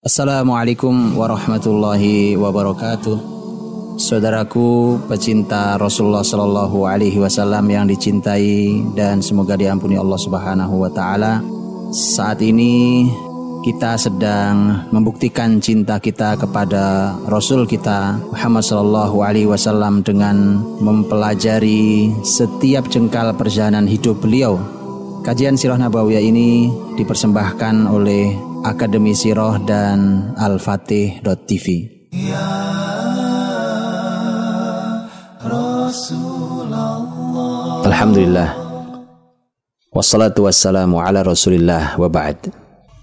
Assalamualaikum warahmatullahi wabarakatuh. Saudaraku pecinta Rasulullah Shallallahu Alaihi Wasallam yang dicintai dan semoga diampuni Allah Subhanahu Wa Taala. Saat ini kita sedang membuktikan cinta kita kepada Rasul kita Muhammad Shallallahu Alaihi Wasallam dengan mempelajari setiap jengkal perjalanan hidup beliau. Kajian Sirah Nabawiyah ini dipersembahkan oleh Akademi Siroh dan Al-Fatih.tv. Ya Alhamdulillah. Wassalatu wassalamu ala Rasulillah wa ba'd.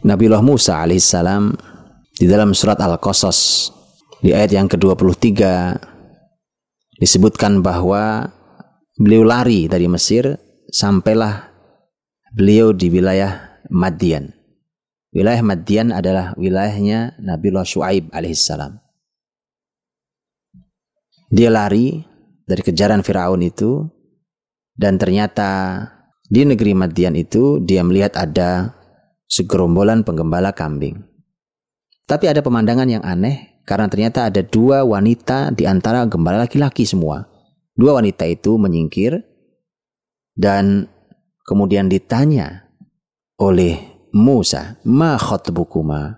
Nabiullah Musa alaihissalam di dalam surat Al-Qasas di ayat yang ke-23 disebutkan bahwa beliau lari dari Mesir sampailah beliau di wilayah Madian. Wilayah Madian adalah wilayahnya Nabiullah Shu'aib alaihissalam. Dia lari dari kejaran Firaun itu dan ternyata di negeri Madian itu dia melihat ada segerombolan penggembala kambing. Tapi ada pemandangan yang aneh karena ternyata ada dua wanita di antara gembala laki-laki semua. Dua wanita itu menyingkir dan kemudian ditanya oleh Musa, ma khotbukuma.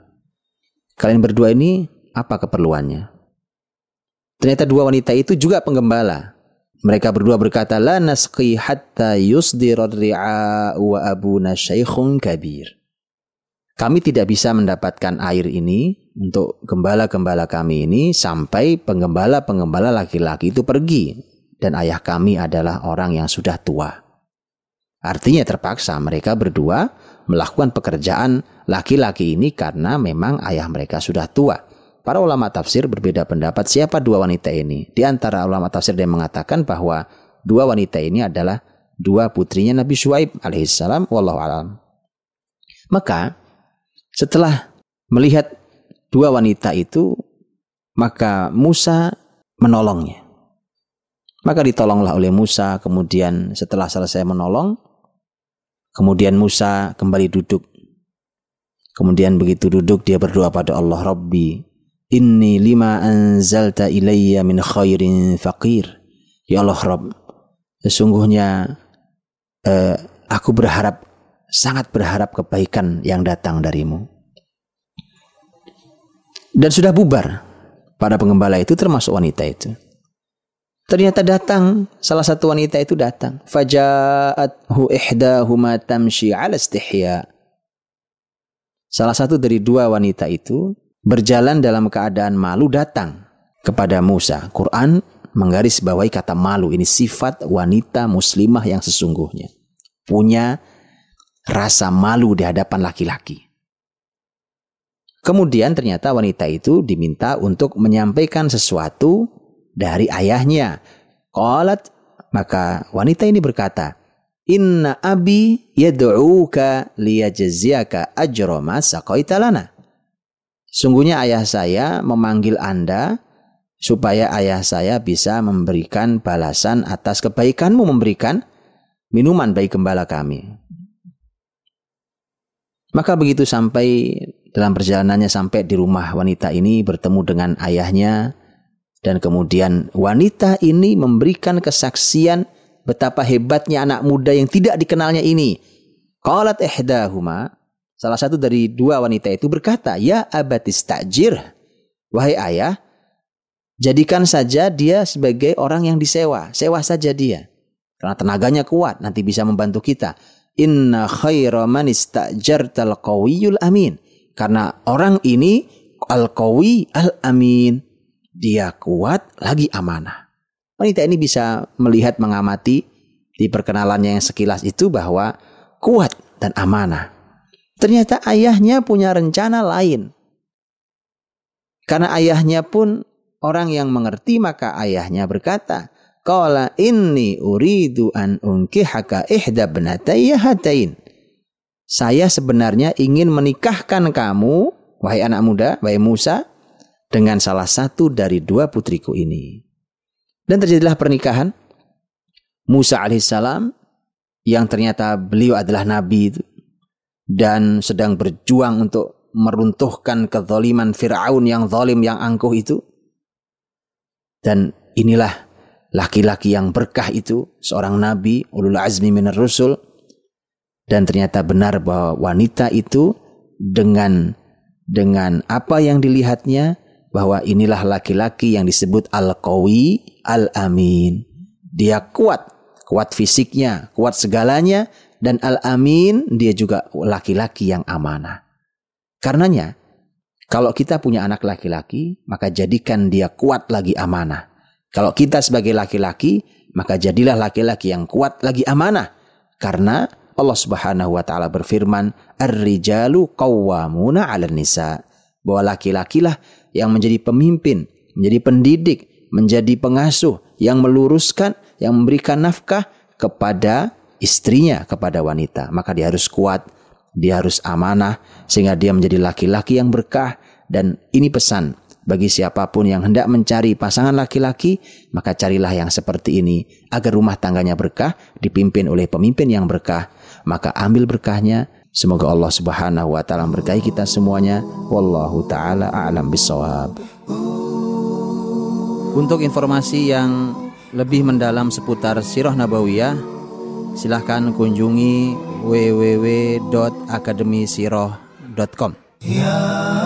Kalian berdua ini apa keperluannya? Ternyata dua wanita itu juga penggembala. Mereka berdua berkata, La nasqi hatta yusdirar ri'a wa abuna syaikhun kabir. Kami tidak bisa mendapatkan air ini untuk gembala-gembala kami ini sampai penggembala-penggembala laki-laki itu pergi. Dan ayah kami adalah orang yang sudah tua. Artinya terpaksa mereka berdua melakukan pekerjaan laki-laki ini karena memang ayah mereka sudah tua. Para ulama tafsir berbeda pendapat siapa dua wanita ini. Di antara ulama tafsir yang mengatakan bahwa dua wanita ini adalah dua putrinya Nabi Shu'aib alaihissalam wallahu alam. Maka setelah melihat dua wanita itu maka Musa menolongnya. Maka ditolonglah oleh Musa kemudian setelah selesai menolong Kemudian Musa kembali duduk. Kemudian begitu duduk dia berdoa pada Allah Rabbi. Inni lima anzalta ilayya min khairin faqir. Ya Allah Rabb. Sesungguhnya eh, aku berharap sangat berharap kebaikan yang datang darimu. Dan sudah bubar para pengembala itu termasuk wanita itu. Ternyata datang salah satu wanita itu datang. Faja'athu ihdahuma tamshi 'ala istihya. Salah satu dari dua wanita itu berjalan dalam keadaan malu datang kepada Musa. Quran menggaris bawahi kata malu. Ini sifat wanita muslimah yang sesungguhnya. Punya rasa malu di hadapan laki-laki. Kemudian ternyata wanita itu diminta untuk menyampaikan sesuatu dari ayahnya. Qalat maka wanita ini berkata, "Inna abi yad'uka liyajziyaka ajra ma saqaita lana." Sungguhnya ayah saya memanggil Anda supaya ayah saya bisa memberikan balasan atas kebaikanmu memberikan minuman bagi gembala kami. Maka begitu sampai dalam perjalanannya sampai di rumah wanita ini bertemu dengan ayahnya, dan kemudian wanita ini memberikan kesaksian betapa hebatnya anak muda yang tidak dikenalnya ini. Qalat ihdahuma, salah satu dari dua wanita itu berkata, "Ya abatis tajir, wahai ayah, jadikan saja dia sebagai orang yang disewa, sewa saja dia. Karena tenaganya kuat, nanti bisa membantu kita. Inna khaira man istajartal qawiyul amin." Karena orang ini al-qawi al-amin dia kuat lagi amanah. Wanita ini bisa melihat mengamati di perkenalannya yang sekilas itu bahwa kuat dan amanah. Ternyata ayahnya punya rencana lain. Karena ayahnya pun orang yang mengerti maka ayahnya berkata, Qala inni uridu an unkihaka ihda hatain. Saya sebenarnya ingin menikahkan kamu, wahai anak muda, wahai Musa, dengan salah satu dari dua putriku ini. Dan terjadilah pernikahan. Musa alaihissalam yang ternyata beliau adalah nabi itu dan sedang berjuang untuk meruntuhkan kezaliman Fir'aun yang zalim yang angkuh itu. Dan inilah laki-laki yang berkah itu, seorang nabi, ulul azmi minar rusul. Dan ternyata benar bahwa wanita itu dengan dengan apa yang dilihatnya bahwa inilah laki-laki yang disebut al-qawi al-amin. Dia kuat, kuat fisiknya, kuat segalanya dan al-amin dia juga laki-laki yang amanah. Karenanya kalau kita punya anak laki-laki, maka jadikan dia kuat lagi amanah. Kalau kita sebagai laki-laki, maka jadilah laki-laki yang kuat lagi amanah. Karena Allah Subhanahu wa taala berfirman, "Ar-rijalu qawwamuna 'alan nisa." Bahwa laki-lakilah yang menjadi pemimpin, menjadi pendidik, menjadi pengasuh yang meluruskan, yang memberikan nafkah kepada istrinya, kepada wanita. Maka dia harus kuat, dia harus amanah sehingga dia menjadi laki-laki yang berkah dan ini pesan bagi siapa pun yang hendak mencari pasangan laki-laki, maka carilah yang seperti ini agar rumah tangganya berkah, dipimpin oleh pemimpin yang berkah. Maka ambil berkahnya. Semoga Allah Subhanahu wa taala memberkahi kita semuanya. Wallahu taala a'lam bissawab. Untuk informasi yang lebih mendalam seputar Sirah Nabawiyah, silahkan kunjungi www.akademisirah.com. Ya